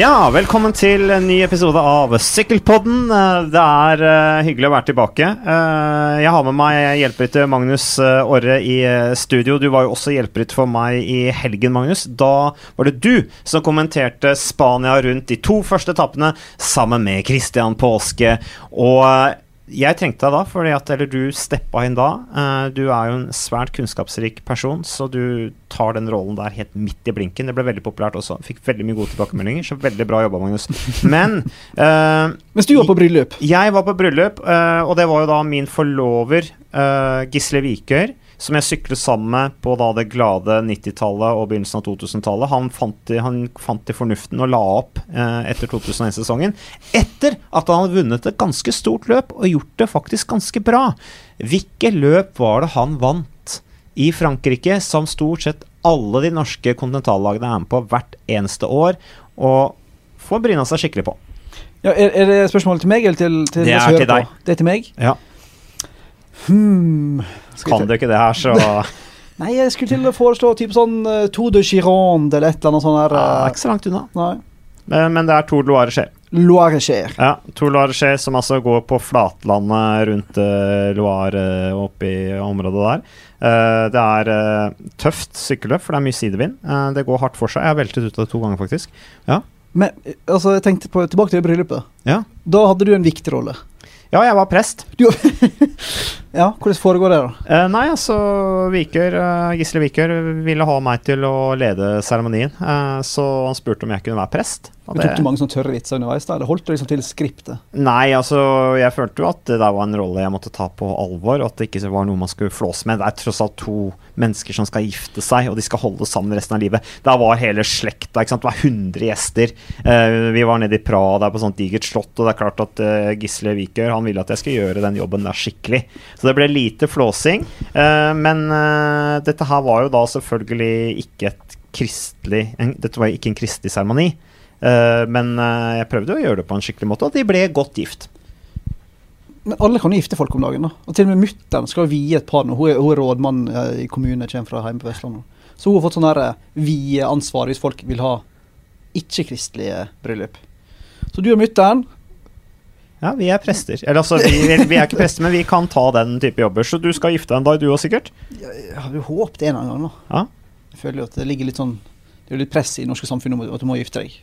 Ja, velkommen til en ny episode av Sykkelpodden. Eh, Det er eh, hyggelig å være tilbake. Eh, jeg har med meg hjelperytter Magnus Orre i studio. Du var jo også hjelperytter for meg i helgen, Magnus. Da var det du som kommenterte Spania rundt de to første etappene sammen med Christian Påske. Og jeg trengte deg da, fordi at, eller du steppa inn da. Eh, du er jo en svært kunnskapsrik person, så du tar den rollen der helt midt i blinken. Det ble veldig populært også. Fikk veldig mye gode tilbakemeldinger, så veldig bra jobba, Magnus. Men uh, Mens du var på bryllup. jeg var på bryllup, uh, og det var jo da min forlover, uh, Gisle Vikør, som jeg syklet sammen med på da det glade 90-tallet og begynnelsen av 2000-tallet. Han, han fant i fornuften og la opp eh, etter 2001-sesongen. Etter at han hadde vunnet et ganske stort løp og gjort det faktisk ganske bra. Hvilke løp var det han vant i Frankrike, som stort sett alle de norske kontinentallagene er med på hvert eneste år, og får bryna seg skikkelig på? Ja, er, er det spørsmålet til meg eller til, til Det er til deg. Det er til meg? Ja. Hmm. Kan du ikke det her, så Nei, jeg skulle til å foreslå type sånn uh, Tour de Gironde eller et eller annet sånt her. ja, eh, Ikke så langt unna. nei. Men, men det er Tour Loire Cher. Loire-Cher. Ja, Tour Loire Cher som altså går på flatlandet rundt uh, Loire uh, oppe i området der. Uh, det er eh, tøft sykkelløp, for det er mye sidevind. Eh, det går hardt for seg. Jeg har veltet ut av det to ganger, faktisk. Men eh, altså, jeg tenkte på, tilbake til det bryllupet. Ja. Da hadde du en viktig rolle. Ja, jeg var prest. Du, ja, hvordan foregår det, da? Eh, nei, altså Vikør, eh, Gisle Viker ville ha meg til å lede seremonien, eh, så han spurte om jeg kunne være prest. Og Du tok du mange sånne tørre vitser underveis? da? Eller holdt du liksom til skriptet? Nei, altså jeg følte jo at det der var en rolle jeg måtte ta på alvor, og at det ikke var noe man skulle flåse med. Det er tross alt to mennesker som skal gifte seg, og de skal holde sammen resten av livet. Der var hele slekta, ikke sant. Det var 100 gjester. Uh, vi var nede i Praha der på sånt digert slott, og det er klart at uh, Gisle Wikør, han ville at jeg skulle gjøre den jobben der skikkelig. Så det ble lite flåsing. Uh, men dette her var jo da selvfølgelig ikke et kristelig en, Dette var jo ikke en kristelig seremoni. Eh, men eh, jeg prøvde å gjøre det på en skikkelig måte, og de ble godt gift. Men alle kan jo gifte folk om dagen. da. Og Til og med mutter'n skal vie et par nå. Hun er, hun er rådmann eh, i kommunen, kommer fra hjemme på Vestlandet. Så hun har fått sånn vie-ansvar hvis folk vil ha ikke-kristelige bryllup. Så du og mutter'n Ja, vi er prester. Eller altså, vi, vi vi er ikke prester, men vi kan ta den type jobber. Så du skal gifte deg en dag, du òg, sikkert? Jeg har jo håpet en eller annen gang. da. Ja. Jeg føler jo at det ligger litt sånn Det er jo litt press i det norske samfunnet om at du må gifte deg.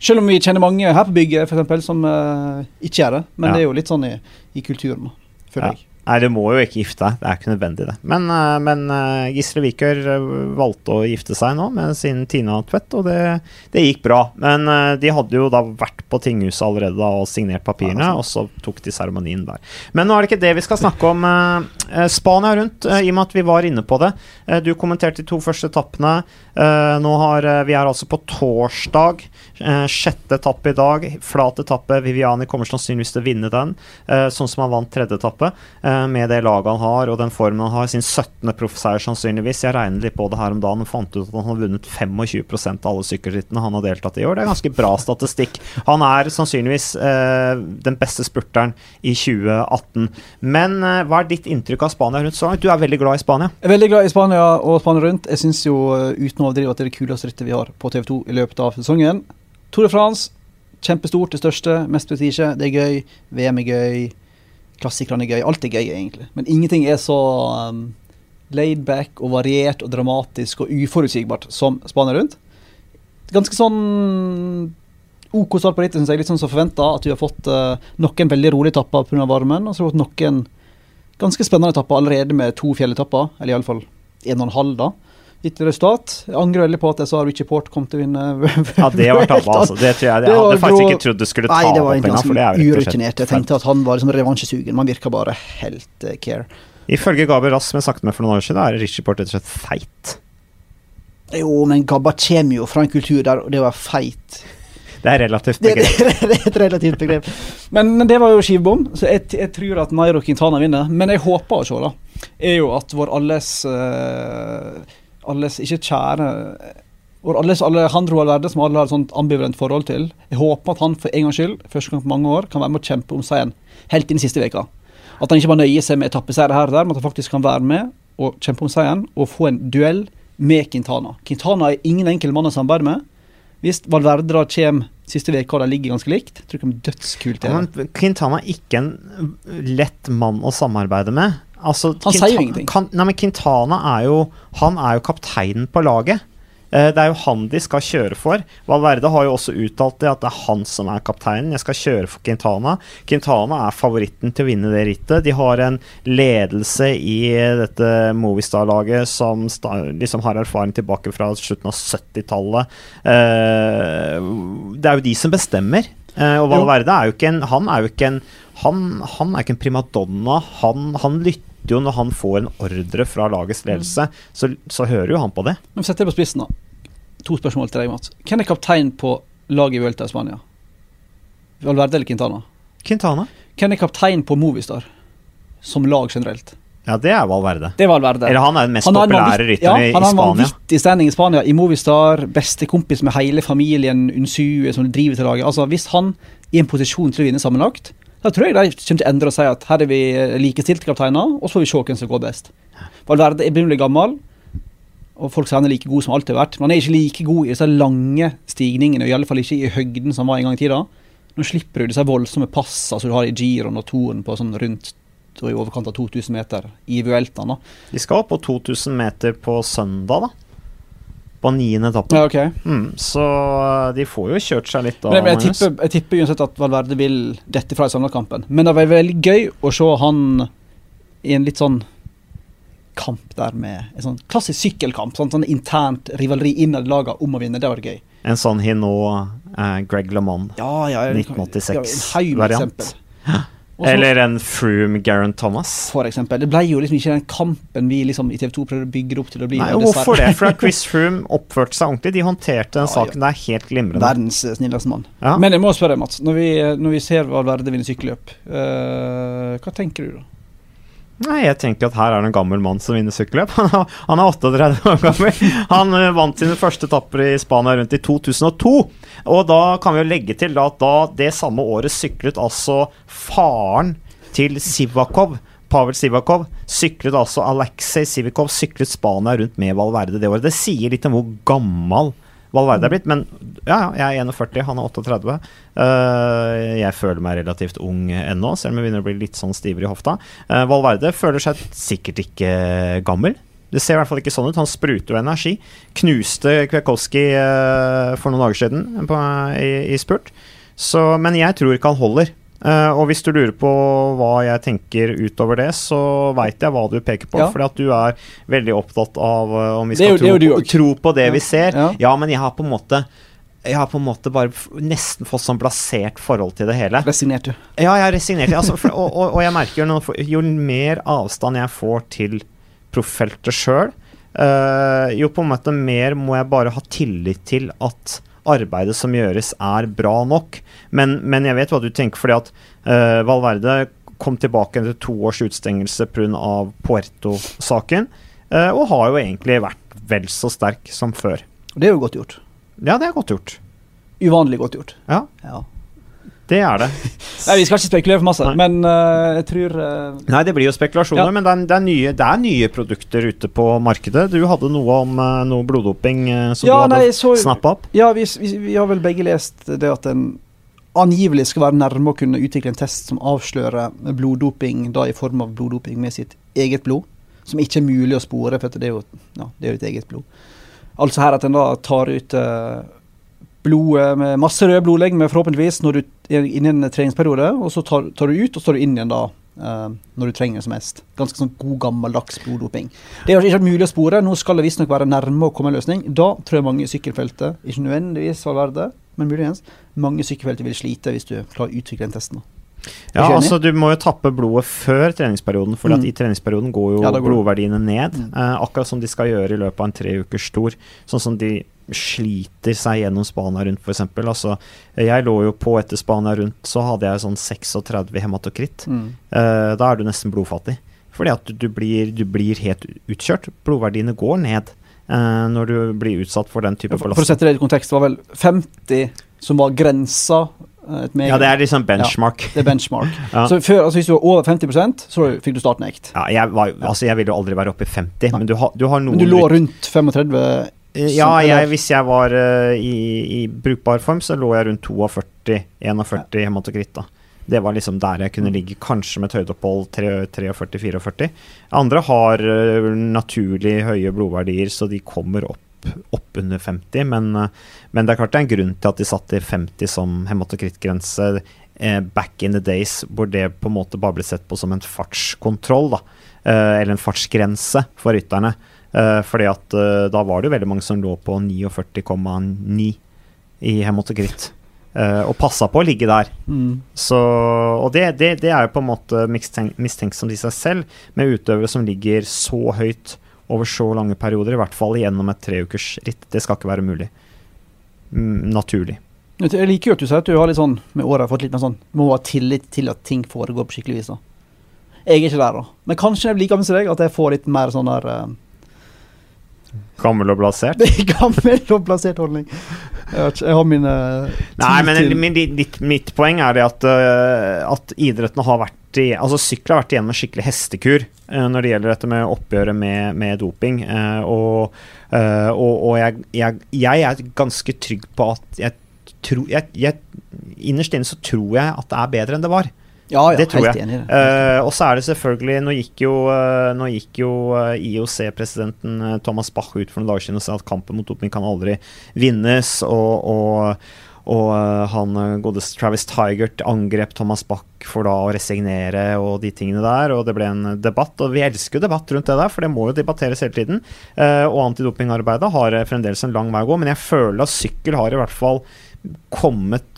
Selv om vi kjenner mange her på bygget for eksempel, som uh, ikke gjør det. Men Ja. det er jo litt sånn i, i kulturen, føler Ja. jeg. Nei, du må jo ikke gifte deg. Det er ikke nødvendig, det. Men, eh, men eh, Gisle Wiker eh, valgte å gifte seg nå med sin Tina Tvedt, og det, det gikk bra. Men de hadde jo da vært på tinghuset allerede da, og signert papirene, og så tok de seremonien der. Men nå er det ikke det vi skal snakke om. Spania rundt, i og med at vi var inne på det. Du kommenterte de to første etappene. Nå har, vi er altså på torsdag. Sjette etappe i dag. Flat etappe. Viviani kommer sannsynligvis til å vinne den, sånn som han vant tredje etappe. Eh, med det laget han har og den formen han har. Sin 17. proffseier sannsynligvis. Jeg regnet litt på det her om dagen og fant ut at han har vunnet 25% av alle sykkelrittene han har deltatt i år. Det er ganske bra statistikk. Han er sannsynligvis eh, den beste spurteren i 2018. Men eh, hva er ditt inntrykk av Spania rundt så langt? Du er veldig glad i Spania. Jeg er veldig glad i Spania og Spania rundt. Jeg syns jo uh, uten å overdrive at det er det kuleste rittet vi har på TV2 i løpet av sesongen. Tour de France, kjempestort, det største, mest prestisje. Det er gøy. VM er gøy. Klassikerne er gøy. Alt er gøy, egentlig. Men ingenting er så um, laid back og variert og dramatisk og uforutsigbart som Spania rundt. Ganske sånn OK start på rittet, syns jeg. Litt sånn som forventa. At du har fått uh, noen veldig rolige etapper pga. varmen. Og så har du fått noen ganske spennende etapper allerede med to fjelletapper. Eller iallfall en og en halv, da. Gitt resultat. Jeg angrer veldig på at jeg sa Richie Port kom til å vinne. Ja, det var tabba, altså. Det tror jeg, Det jeg hadde faktisk ikke trodd du skulle ta Nei, det var opp slett urutinert. Jeg tenkte at han var liksom revansjesugen. Man virka bare helt uh, care. Ifølge Gabriel Rass, som jeg snakket med for noen år siden, er Richie Port rett og slett feit. Jo, men Gabba kommer jo fra en kultur der og det var feit. Det er relativt Det, det, det er et relativt begrep. Men det var jo skivebom, så jeg, jeg tror at Nairo Quintana vinner. Men jeg håper å se, da, er jo at vår alles eh, Alles ikke kjære og alles Alejandro Valverde, som alle har et sånt ambivalent forhold til. Jeg håper at han for en gangs skyld, første gang på mange år, kan være med å kjempe om seieren helt inn siste veka. At han ikke bare nøyer seg med etappeseier her og der, men at han faktisk kan være med og kjempe om seieren og få en duell med Quintana. Quintana er ingen enkel mann å samarbeide med. Hvis Valverde da kommer siste og de ligger ganske likt, tror jeg det kan bli dødskult. Ja, Quintana er ikke en lett mann å samarbeide med. Altså, Han sier jo ingenting. Kan, nei, men Quintana er jo Han er jo kapteinen på laget. Eh, Det er jo han de skal kjøre for. Valverde har jo også uttalt det at det er han som er kapteinen. Jeg skal kjøre for Quintana. Quintana er favoritten til å vinne det rittet. De har en ledelse i dette Movistar-laget som liksom har erfaring tilbake fra slutten av 70-tallet. Eh, det er jo de som bestemmer. Eh, og Valverde er jo ikke en Han er jo ikke en han, han er ikke en primadonna. Han, han lytter jo når han får en ordre fra lagets ledelse, så, så hører jo han på det. Men sett det på spissen, da. To spørsmål til deg, Mats. Hvem er kaptein på laget i Vuelta i Spania? Valverde eller Quintana? Quintana. Hvem er kaptein på Movistar? Som lag generelt. Ja, det er Valverde. Det er Valverde. Eller han er den mest Han populære rytteren ja, i, han i har en Spania. vanvittig standing i Spania. I Movistar, bestekompis med hele familien Unsue som driver til laget. Altså, hvis han er i en posisjon til å vinne sammenlagt, da tror jeg de kommer til å endre og si at her er vi likestilte kapteiner, og så får vi se hvem som går best. Valverde er begynnelig gammel, og folk sier han er like god som alltid har vært. Men han er ikke like god i disse lange stigningene, og i alle fall ikke i høgden som han var en gang i tida. Nå slipper du disse voldsomme passene som du har i giroen og toren på sånn rundt i overkant av 2000 meter i Vueltaen. da. De skal opp på 2000 meter på søndag, da. På niende etappe. Ja, okay. Mm, så uh, de får jo kjørt seg litt da. Men jeg, jeg, tipper, jeg tipper uansett at Valverde vil dette fra i samlekampen. Men det var veldig gøy å se han i en litt sånn kamp der med En sånn klassisk sykkelkamp. Sånn, sånn internt rivaleri innad i lagene om å vinne. Det var gøy. En sånn Hinot, uh, Greg LeMond. Ja, ja, 1986-variant. ja, En haug med variant. eksempel. Og så- Eller en Froome Geraint Thomas. For eksempel. Det ble jo liksom ikke den kampen vi liksom i TV 2 prøvde å bygge opp til å bli. Nei, Hvorfor det? For Chris Froome oppførte seg ordentlig. De håndterte den Ja, saken der helt glimrende. Verdens eh, snilleste mann. Ja. Men jeg må spørre deg, Mats. Når vi, når vi ser Valverde vinne sykkelløp, uh, hva tenker du da? Nei, jeg tenker at her er det en gammel mann som vinner sykkelløp. Han er, han er 38 år gammel. Han eh, vant sine første etapper i Spania rundt i 2002. Og da kan vi jo legge til at da det samme året syklet altså faren til Sivakov Pavel Sivakov syklet altså Aleksej Sivikov syklet Spania rundt med Valverde det året. Det sier litt om hvor gammel Valverde er blitt. Men ja, jeg er 41, han er 38. Eh, jeg føler meg relativt ung ennå, selv om jeg begynner å bli litt sånn stivere i hofta. Eh, Valverde føler seg sikkert ikke gammel. Det ser i hvert fall ikke sånn ut. Han spruter jo energi. Knuste Kwiatkowski eh, for noen dager siden på, i, i spurt. Så, men jeg tror ikke han holder. Eh, og hvis du lurer på hva jeg tenker utover det, så veit jeg hva du peker på. Ja. Fordi at du er veldig opptatt av uh, om vi skal jo- tro, på, tro på det Ja. vi ser. Ja. Ja, men jeg har på en måte jeg har på en måte bare nesten fått sånn plassert forhold til det hele. Resignert, du. Ja, jeg har resignert. Altså, for, og, og, og jeg merker jo noe, jo mer avstand jeg får til proffeltet sjøl, jo på en måte mer må jeg bare ha tillit til at arbeidet som gjøres, er bra nok. Men, men jeg vet hva du tenker, fordi at uh, Valverde kom tilbake etter to års utstengelse pga. Puerto-saken, uh, og har jo egentlig vært vel så sterk som før. Det er jo godt gjort. Ja, det er godt gjort. Uvanlig godt gjort. Ja, Ja. Det er det. Nei, Vi skal ikke spekulere for masse, Nei. men uh, jeg tror uh, Nei, det blir jo spekulasjoner, Ja. men det er, det, er nye, det er nye produkter ute på markedet. Du hadde noe om uh, noe bloddoping som Ja, du hadde snappa opp? Ja, vi, vi, vi har vel begge lest det at en angivelig skal være nærme å kunne utvikle en test som avslører bloddoping, da i form av bloddoping med sitt eget blod. Som ikke er mulig å spore, for det er jo, ja, det er jo et eget blod. Altså her at en da tar ut blodet med masse røde blodlegemer, forhåpentligvis, når du inne i en treningsperiode, og så tar, tar du ut, og så tar du inn igjen da Uh, når du trenger det som mest. Ganske sånn god, gammeldags bloddoping. Det er ikke mulig å spore. Nå skal det visstnok være nærme å komme en løsning. Da tror jeg mange i sykkelfeltet, ikke nødvendigvis Valverde, men muligens, mange i sykkelfeltet vil slite hvis du klarer å utvikle den testen. Ja, altså Du må jo tappe blodet før treningsperioden, for Mm. i treningsperioden går jo Ja, går blodverdiene ned. Mm. Uh, akkurat som de skal gjøre i løpet av en tre ukers tour. Sånn som de sliter seg gjennom Spania rundt, f.eks. Altså, jeg lå jo på etter Spania rundt, så hadde jeg sånn 36 hematokritt. Eh, da er du nesten blodfattig. Fordi at du, du, blir, du blir helt utkjørt. Blodverdiene går ned uh, når du blir utsatt for den type For, for å sette det i kontekst, det var vel 50 som var grensa. eh, Ja, det er liksom benchmark. det er benchmark. Ja. Så før, altså hvis du var over 50% så fikk du startnekt. Ja, jeg, var, altså jeg ville jo aldri være oppe i 50, Nei. men du har, du har noen Men du lå rundt 35 Eh, Ja, Sånn, jeg, hvis jeg var uh, i, i brukbar form, så lå jeg rundt 42, 41 hematokrit. da. Det var liksom der jeg kunne ligge, kanskje med et høydeopphold 43-44. Andre har uh, naturlig høye blodverdier, så de kommer opp, opp under 50. Men, uh, men det er klart det er en grunn til at de satte 50 som hematokrittgrense uh, back in the days, hvor det på en måte bare ble sett på som en fartskontroll, da. Eh, eller en fartsgrense for rytterne. Eh, fordi at uh, da var det jo veldig mange som lå på 49,9 i hematokritt. Uh, og passa på å ligge der. Mm. Så, og det, det, det er jo på en måte mistenk, mistenksomt i seg selv, med utøvere som ligger så høyt over så lange perioder, i hvert fall gjennom et treukersritt. Det skal ikke være mulig. Mm, naturlig. Jeg liker jo at du sier at du har litt sånn med åra fått litt mer sånn Må ha tillit til at ting foregår på skikkelig vis. da. Jeg er ikke der, da. Men kanskje jeg blir like gammel som deg, at jeg får litt mer sånn der uh, Gammel og blasert. Er gammel og blasert holdning. Jeg, ikke, jeg har mine Nei, men min, ditt, mitt poeng er det at, uh, at idretten har vært i Altså sykkel har vært igjennom en skikkelig hestekur uh, når det gjelder dette med oppgjøret med, med doping. Uh, og og, og jeg, jeg, jeg er ganske trygg på at jeg tror Innerst inne så tror jeg at det er bedre enn det var. Ja, ja, det tror jeg. enig. Eh, og så er det selvfølgelig Nå gikk jo, eh, nå gikk jo eh, IOC-presidenten Thomas Bach ut for noen dager siden og sa at kampen mot doping kan aldri vinnes. Og, og, og han godeste Travis Tigert angrep Thomas Bach for da å resignere og de tingene der. Og det ble en debatt. Og vi elsker jo debatt rundt det der, for det må jo debatteres hele tiden. Og antidopingarbeidet har fremdeles en lang vei å gå, men jeg føler at sykkel har i hvert fall kommet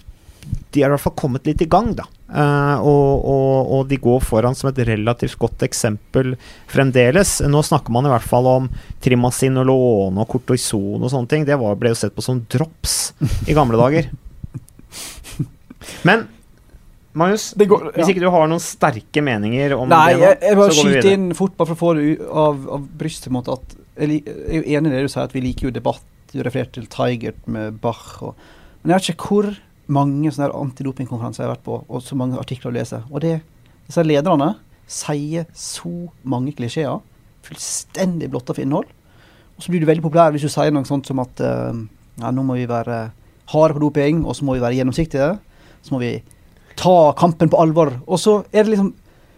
de har i hvert fall kommet litt i gang, da. Eh, og, og, og de går foran som et relativt godt eksempel fremdeles. Nå snakker man i hvert fall om Trimacinolone og Cortison og sånne ting. Det var, ble jo sett på som drops i gamle dager. Men Magnus, går, ja. hvis ikke du har noen sterke meninger om Nei, det nå, jeg, jeg bare så går vi videre. inn fort bare for å få det av, av brystet. måte, at jeg, jeg er enig i det du sier, at vi liker jo debatt. Du refererte til Tigert med Bach. Og, men jeg vet ikke hvor mange sånne antidopingkonferanser jeg har vært på, og så mange artikler å lese. Og det, disse lederne sier så mange klisjeer. Fullstendig blotta for innhold. Og så blir du veldig populær hvis du sier noe sånt som at uh, ja, nå må vi være harde på doping, og så må vi være gjennomsiktige. Så må vi ta kampen på alvor. Og så er det liksom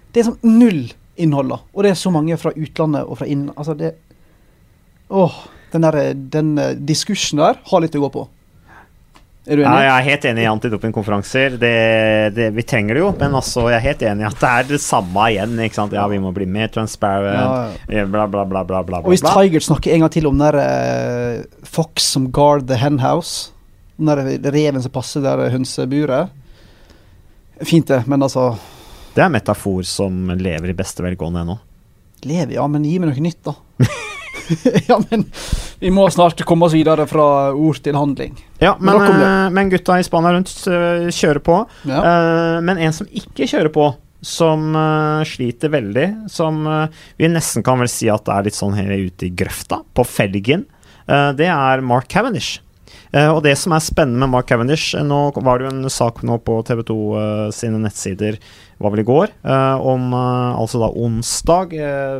Det er sånn null innhold, da. Og det er så mange fra utlandet og fra inn... Altså, det Åh. Den, der, den eh, diskursen der har litt å gå på. Er du Ja, jeg er helt enig i antidopingkonferanser. Det, det, vi trenger det jo, men altså, jeg er helt enig i at det er det samme igjen. Ikke sant? Ja, vi må bli mer transparent, Ja, bla, bla, bla, bla, bla. Og hvis. Tiger snakker en gang til om den der uh, Fox som guard the henhouse, den der reven som passer der hønseburet Fint, det, men altså Det er en metafor som lever i beste velgående ennå. Lever, ja, men gi meg noe nytt, da. ja, men vi må snart komme oss videre fra ord til handling. Ja, men, eh, men gutta i Spania rundt eh, kjører på. Ja. Eh, men en som ikke kjører på, som sliter veldig, som vi nesten kan vel si at det er litt sånn her ute i grøfta, på felgen, det er Mark Cavendish. Eh, og det som er spennende med Mark Cavendish eh, Nå var det jo en sak nå på TV 2 eh, sine nettsider, var vel i går, om altså da onsdag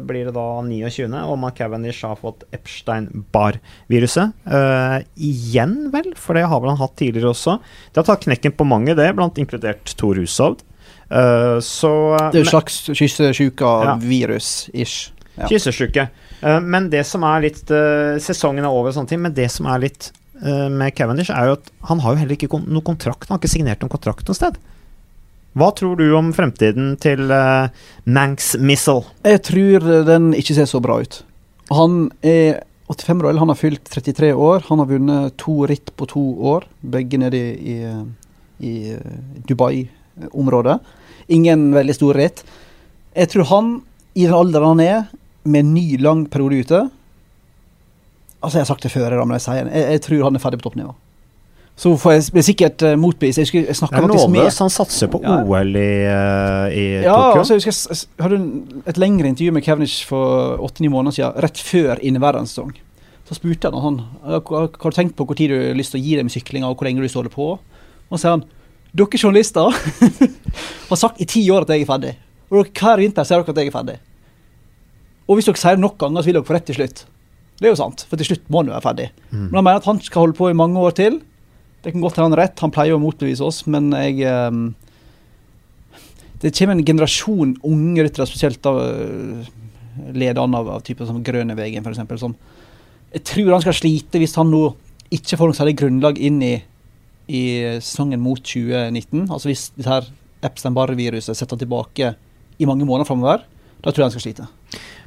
blir det da 29., Og Mark Cavendish har fått Epstein-Barr-viruset. Uh, igjen, vel, for det har vel han hatt tidligere også. Det har tatt knekken på mange, det, blant inkludert Tor Hushovd. Uh, så Det er jo en slags kyssesjuka-virus-ish. Ja. Kyssesjuke. Uh, men det som er litt Sesongen er over og sånne ting, men det som er litt med Cavendish, er jo at han har jo heller ikke noen noe kontrakt. Han har ikke signert noen kontrakt noe sted. Hva tror du om fremtiden til uh, Manx Missile? Jeg tror den ikke ser så bra ut. Han er 85 år, eller han har fylt 33 år. Han har vunnet to ritt på to år, begge nede i, i, i Dubai-området. Ingen veldig store ritt. Jeg tror han, i den alderen han er, med en ny, lang periode ute Altså, jeg har sagt det før, men jeg sier det. Jeg, jeg tror han er ferdig på toppnivå. Så får jeg blir sikkert uh, motbevist. Jeg, jeg snakka faktisk med. Han satser på Ja. OL i, uh, i Ja, Tokyo. altså, jeg husker jeg hadde et lengre intervju med Kevnish for åtte-ni måneder siden, rett før inneværende sesong. Så spurte jeg han har du tenkt på tid du har lyst til å gi dem syklinga, og hvor lenge du står det på? Og så sier han dere journalister har sagt i ti år at jeg er ferdig. Og hver vinter sier dere at jeg er ferdig. Og hvis dere sier det nok ganger, så vil dere få rett til slutt. Det er jo sant, for til slutt må han jo være ferdig. Mm. Men han mener at han skal holde på i mange år til. Det kan godt hende han har rett, han pleier å motbevise oss, men jeg um, Det kommer en generasjon unge ryttere, spesielt av øh, lederne av, av typer som Grønevegen, f.eks., som jeg tror han skal slite hvis han nå ikke får noe særlig grunnlag inn i, i sesongen mot 2019. Altså hvis dette Epstein-Barr-viruset setter han tilbake i mange måneder framover, da tror jeg han skal slite.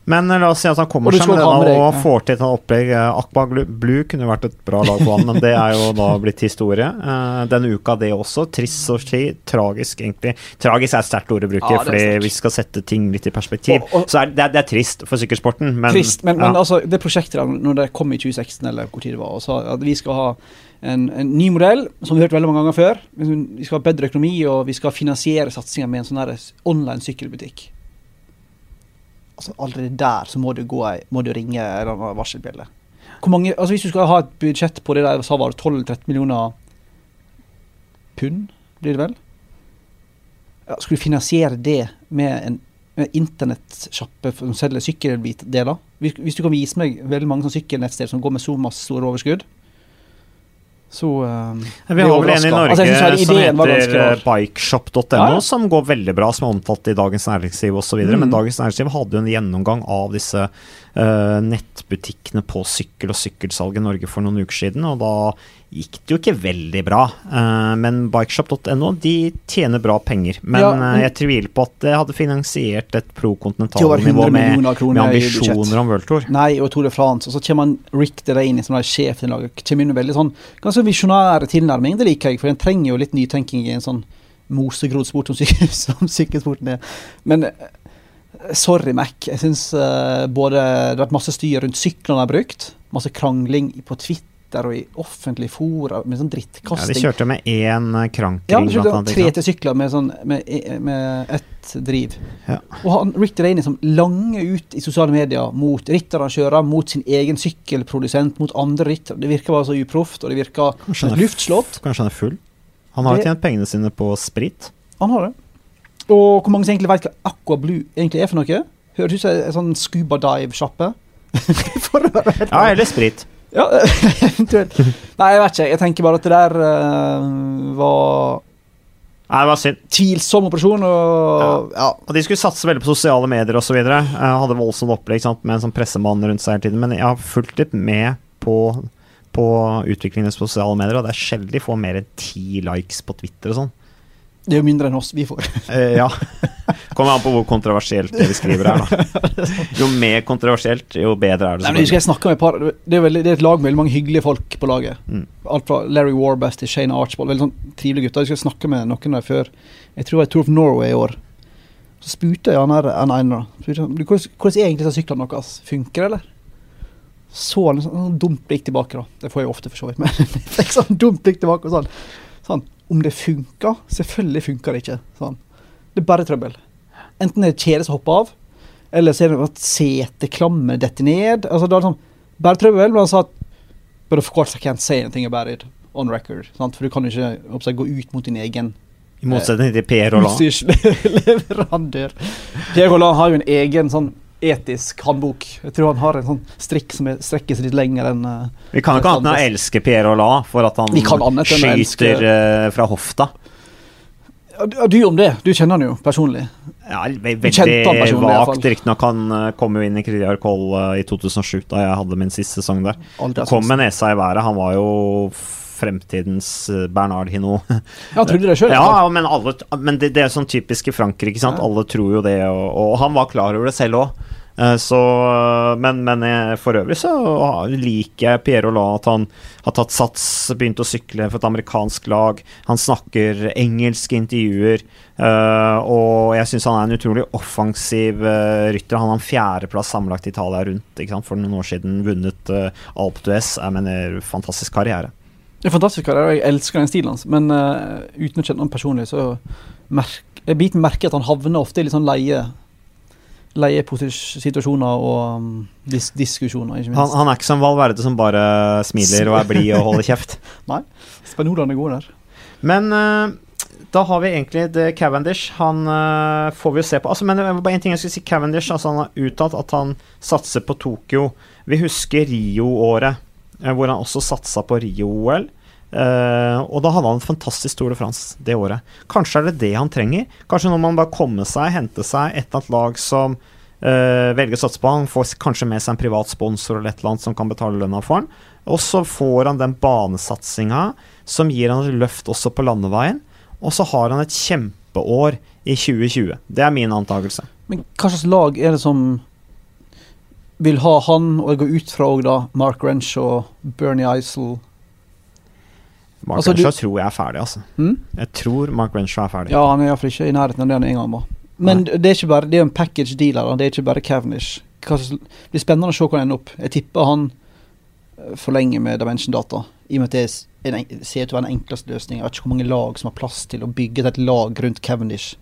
Men eh, la oss si at han kommer seg med det da denne og ja. får til et opplegg. Aqua Blue kunne vært et bra lag på han, men det er jo da blitt historie. Eh, Denne uka, det også. Trist å si. Tragisk, egentlig. Tragisk er et sterkt ord å bruke, Ja, fordi vi skal sette ting litt i perspektiv. Og- og- Så er det, det er trist for sykkelsporten, men Trist, men, men altså, det prosjektet der, når det kom i 2016, eller hvor tid det var, og sa at vi skal ha en, en ny modell, som vi har hørt veldig mange ganger før. Vi skal ha bedre økonomi, og vi skal finansiere satsinga med en sånn online sykkelbutikk. Altså, allerede der så må du, gå, må du ringe varselbjelle. Altså Hvis du skal ha et budsjett på det der, så var det 12-13 millioner pund, blir det vel? Ja, skal du finansiere det med en internettsjappe som selger sykkeldeler? Hvis, hvis du kan vise meg veldig mange sånne sykkelnettsteder som går med så masse store overskudd, så um, Vi har vel en i Norge Altså, som heter ganske eh, bikeshop.no, Ja, ja. som går veldig bra, som er omtalt i Dagens Næringsliv osv. Mm. Men Dagens Næringsliv hadde jo en gjennomgang av disse nettbutikkene på sykkel og sykkelsalg i Norge for noen uker siden, og da gikk det jo ikke veldig bra. Eh, men bikeshop.no de tjener bra penger. Men Ja, eh, men- jeg tviler på at det hadde finansiert et pro continental-nivå med, med ambisjoner om World Tour. Nei, og Tour de France. Og så kommer Rick Delaney, som er sjefen i laget. Kommer inn med veldig sånn ganske visjonær tilnærming. Det liker jeg, for den trenger jo litt nytenking i en sånn mosegrodd sport som, syk som sykkelsporten er. Men eh, sorry, Mac. Jeg syns uh, både det har vært masse styr rundt syklene de har brukt, masse krangling på Twitter og i offentlige fora med sånn drittkasting. Ja, de kjørte med én krankring. Ja, de kjørte tre til sykler med, sånn, med, med ett driv. Ja. Og han, Rick Delaney som langer ut i sosiale medier mot ritterarrangører, mot sin egen sykkelprodusent, mot andre ryttere. Det virker bare så uproft, og det virker er luftslott. Kanskje han er full? Han har jo tjent pengene sine på sprit. Han har det. Og hvor mange som egentlig vet hva Aqua Blue egentlig er for noe? Høres ut som en sånn scuba dive-sjappe. Ja, eller sprit. Ja, eventuelt. Nei, jeg vet ikke. Jeg tenker bare at det der uh, var Nei, det var synd. tvilsom operasjon, og ja. Og de skulle satse veldig på sosiale medier osv. Hadde voldsomt opplegg sant, med en sånn pressemann rundt seg hele tiden. Men jeg har fulgt litt med på, på utviklingen i sosiale medier, og det er sjelden de får mer enn ti likes på Twitter og sånn. Det er jo mindre enn oss vi får. Eh, ja. Kommer an på hvor kontroversielt det vi skriver er, da. Jo mer kontroversielt, jo bedre er det. Nei, jeg snakket med et par Det er, veldig, det er et lag med veldig mange hyggelige folk på laget. Mm. Alt fra Larry Warbest til Shane Archibald. Veldig sånn trivelige gutter. Jeg skal snakke med noen der før Jeg tror det var Tour of Norway i år. Så spurte jeg han her en «Du, hvordan, hvordan er egentlig syklene deres? Funker det, eller? Så han sånn, sånn dumt blikk tilbake, da. Det får jeg ofte, for så vidt. Men jeg fikk sånn dumt blikk tilbake og sånn. sånn Om det funker? Selvfølgelig funker det ikke. Sånn. Det er bare trøbbel. Enten er det kjede som hopper av, eller så er det at seteklammer detter ned. Altså, det er sånn, bare trøbbel, men han sa at But of course I can't say anything about it on record. Sant? For du kan jo ikke oppsett, gå ut mot din egen I motsetning til Per Roland. Per Pierre Rolland har jo en egen sånn etisk håndbok. Jeg tror han har en sånn strikk som er, strekker seg litt lenger enn eh, Vi kan jo ikke annet enn å elske Pierre Hollat for at han skyter eh, fra hofta. ja, du- om det. Du kjenner han jo personlig. Ja, veldig vagt. Riktignok han eh, kom jo inn i Kridiar Koll i 2007, da jeg hadde min siste sesong der. Kom med nesa i været. Han var jo fremtidens eh, Bernard Hinault. Ja, tror dere det sjøl. Ja, men, alle, men det, det er sånn typisk i Frankrike. ikke sant? Ja. Alle tror jo det, og, og han var klar over det selv òg. Så, men, men eh, for øvrig så liker jeg Pierre Roland, at han har tatt sats, begynt å sykle for et amerikansk lag. Han snakker engelsk i intervjuer, eh, og jeg syns han er en utrolig offensiv eh, rytter. Han har en fjerdeplass sammenlagt i Italia rundt for noen år siden. Vunnet uh, Alp d'Huez. Jeg mener, fantastisk karriere. Det er fantastisk karriere, og jeg elsker den stilen hans. Men uh, uten å kjenne ham personlig, så merk, jeg biter merke at han havner ofte i litt sånn leie leiesituasjoner og um, dis diskusjoner, ikke Han, minst. han er ikke som Valverde som bare smiler og er blid og holder kjeft. Spanjolene er gode der. Men uh, da har vi egentlig det Cavendish. Han uh, får vi jo se på. Altså, men det var bare en ting jeg skulle si. Cavendish altså, han har uttalt at han satser på Tokyo. Vi husker Rio-året, hvor han også satsa på Rio-OL. Uh, og da hadde han et fantastisk Tour de France det året. Kanskje er det det han trenger? Kanskje når man bare kommer seg, henter seg et eller annet lag som uh, velger å satse på han, får kanskje med seg en privat sponsor eller et eller annet som kan betale lønna for han. Og så får han den banesatsinga som gir han et løft også på landeveien. Og så har han et kjempeår i 2020. Det er min antakelse. Men hva slags lag er det som vil ha han, og jeg går ut fra òg da Mark Wrench og Bernie Eisel Mark Altså, du- tror jeg er ferdig, altså. Hmm? Jeg tror Mark Renshaw er ferdig. Ja, han er iallfall ikke i nærheten av det han en gang var. Men det er ikke bare, det er en package deal her, det er ikke bare Cavendish. Det blir spennende å se hvor han ender opp. Jeg tipper han eh, forlenger med Dimension Data, i og med at det er en, en- ser ut til å være den enkleste løsningen. Jeg vet ikke hvor mange lag som har plass til å bygge et lag rundt Cavendish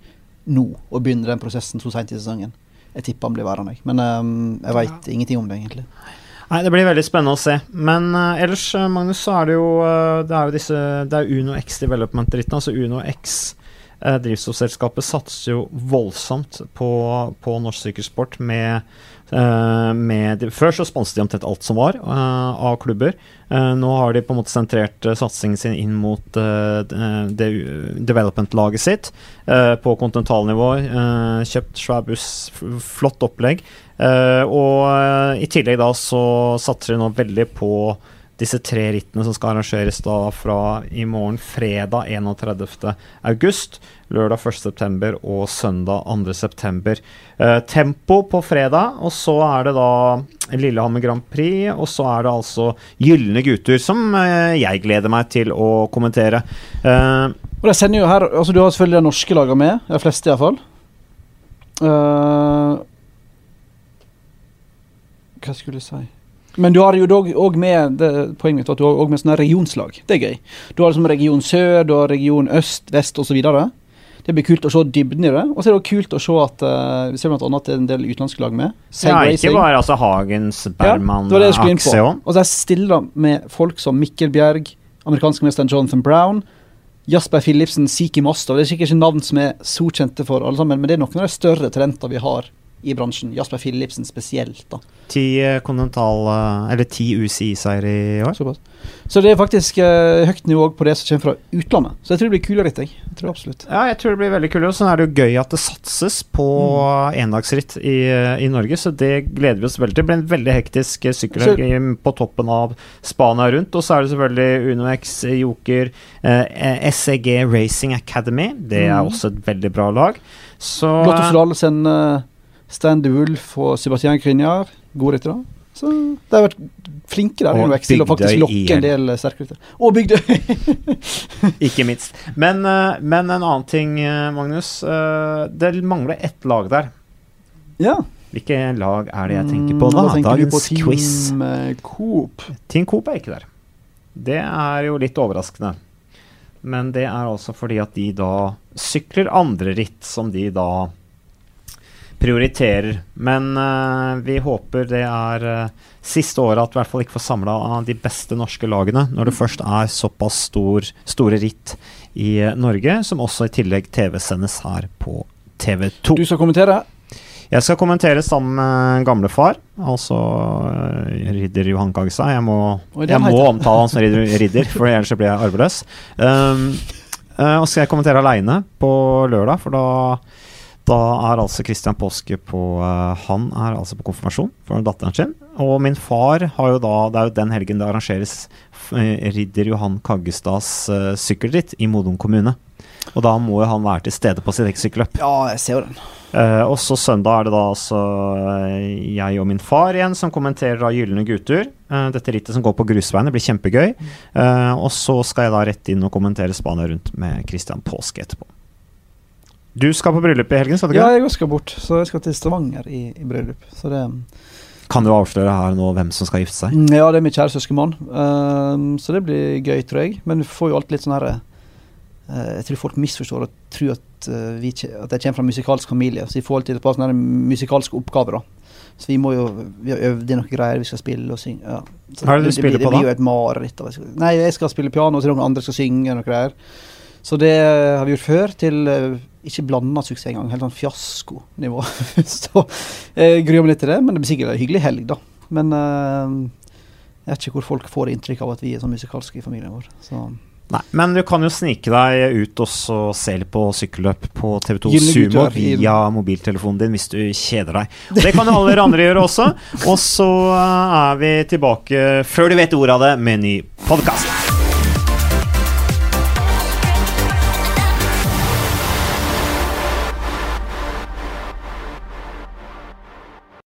nå, og begynne den prosessen så seint i sesongen. Jeg tipper han blir værende, men um, jeg veit ingenting om det, egentlig. Nei, Det blir veldig spennende å se. Men uh, ellers, eh, Magnus, så er det jo uh, Det er jo disse Det er Uno X Development-dritten. Altså Uno X eh, drivstoffselskapet satser jo voldsomt på, på norsk sykkelsport med eh, med, Før så sponset de omtrent alt som var eh, av klubber. Eh, nå har de på en måte sentrert uh, satsingen sin inn mot eh, development-laget sitt eh, på kontinentalnivå. eh, kjøpt svær buss, flott opplegg. Eh, og eh, i tillegg da så satser de nå veldig på disse tre rittene som skal arrangeres da fra i morgen fredag 31. august, lørdag 1. september og søndag 2. september. Eh, tempo på fredag, og så er det da Lillehammer Grand Prix, og så er det altså Gylne gutter, som uh, jeg gleder meg til å kommentere. Uh, Og det sender jo her altså Du har selvfølgelig de norske lagene med, de fleste iallfall. Uh, hva skulle jeg si Men du har jo dog òg med det, Poenget mitt at du har også med sånne regionslag. Det er gøy. Du har liksom region sør, du har region øst, vest osv. Det blir kult å se dybden i det. Og så er det også kult å se at uh, vi ser blant annet at det er en del utenlandske lag med. Seg ja, ikke bare altså Hagens, Berman, skulle inn på. Og så er jeg stille med folk som Mikkel Bjerg, amerikanske mesteren Jonathan Brown, Jasper Philipsen, Siki Mostov. Det er sikkert ikke navn som er så kjente for alle sammen, men det er noen av de større talentene vi har i bransjen. Jasper Philipsen spesielt, da. Ti eh, eh, Eller ti UCI-seier i år. Såpass. Så det er faktisk uh, høyt nivå på det som kommer fra utlandet. Så jeg tror det blir kulere ritt, jeg. jeg tror absolutt. Ja, jeg tror det blir veldig kulere. Og så er det jo gøy at det satses på Mm. endagsritt i, i Norge, så det gleder vi oss veldig til. Det blir en veldig hektisk sykkelhelg på toppen av Spania rundt. Og så er det selvfølgelig UnoX, Joker, eh, SEG Racing Academy. Det er Mm. også et veldig bra lag. Så Lotto Solalesen, uh, Stan de Wolf og Sebastian Grignard gode ryttere. Så de har vært flinke der Og til å faktisk lokke en del eh, sterke ryttere. Og Bygdøy! Ikke minst. Men, eh, men en annen ting, eh, Magnus. Det mangler ett lag der. ja. Hvilke lag er det jeg tenker på nå? da? du på Team quiz. Coop. Team Coop er ikke der. Det er jo litt overraskende. Men det er altså fordi at de da sykler andre ritt som de da prioriterer. Men uh, vi håper det er uh, siste året at vi i hvert fall ikke får samla de beste norske lagene, når det først er såpass stor, store ritt i uh, Norge, som også i tillegg TV-sendes her på TV2. Du skal kommentere? Jeg skal kommentere sammen med gamlefar, altså ridder Johan Kagsa. Jeg må, jeg må omtale han som ridder, ridder for ellers blir jeg arveløs. Um, og så skal jeg kommentere aleine på lørdag, for da, da er altså Kristian Påske på eh, Han er altså på konfirmasjon for datteren sin. Og min far har jo da Det er jo den helgen det arrangeres eh, ridder Johan Kaggestads uh, sykkelritt i Modum kommune. Og da må jo han være til stede på sitt eget sykkelløp. Ja, jeg ser jo den. Eh, og så søndag er det da altså eh, jeg og min far igjen som kommenterer da Gylne gutter. Eh, dette rittet som går på grusveiene, blir kjempegøy. Eh, og så skal jeg da rett inn og kommentere Spania rundt med Christian Påske etterpå. Du skal på bryllup i helgen, skal du Ja, jeg skal bort, så jeg skal til Stavanger i, i bryllup. Så det Kan du avsløre her nå hvem som skal gifte seg? Mm, Ja, det er min kjære søskenbarn. Um, så det blir gøy, tror jeg. Men vi får jo alltid litt sånn herre uh, Jeg tror folk misforstår og tror at, uh, vi, at jeg kommer fra en musikalsk familie. Så vi får alltid et par sånne musikalske oppgaver, da. Så vi må jo Vi har øvd inn noen greier vi skal spille og synge. Ja. Hva er det du blir- spiller det på, blir jo et mareritt. Nei, jeg skal spille piano, og så det noen andre skal synge og noe greier. Så det har vi gjort før, til eh, ikke blanda suksess engang. Helt sånn fiaskonivå. så jeg gruer meg litt til det, men det blir sikkert en hyggelig helg, da. Men eh, jeg vet ikke hvor folk får inntrykk av at vi er sånn musikalske i familien vår. Så Nei, men du kan jo snike deg ut og så se litt på sykkelløp på TV2 Gylne Sumo via mobiltelefonen din hvis du kjeder deg. Og det kan jo alle dere andre gjøre også. Og så eh, er vi tilbake før du vet ordet av det med en ny podkast.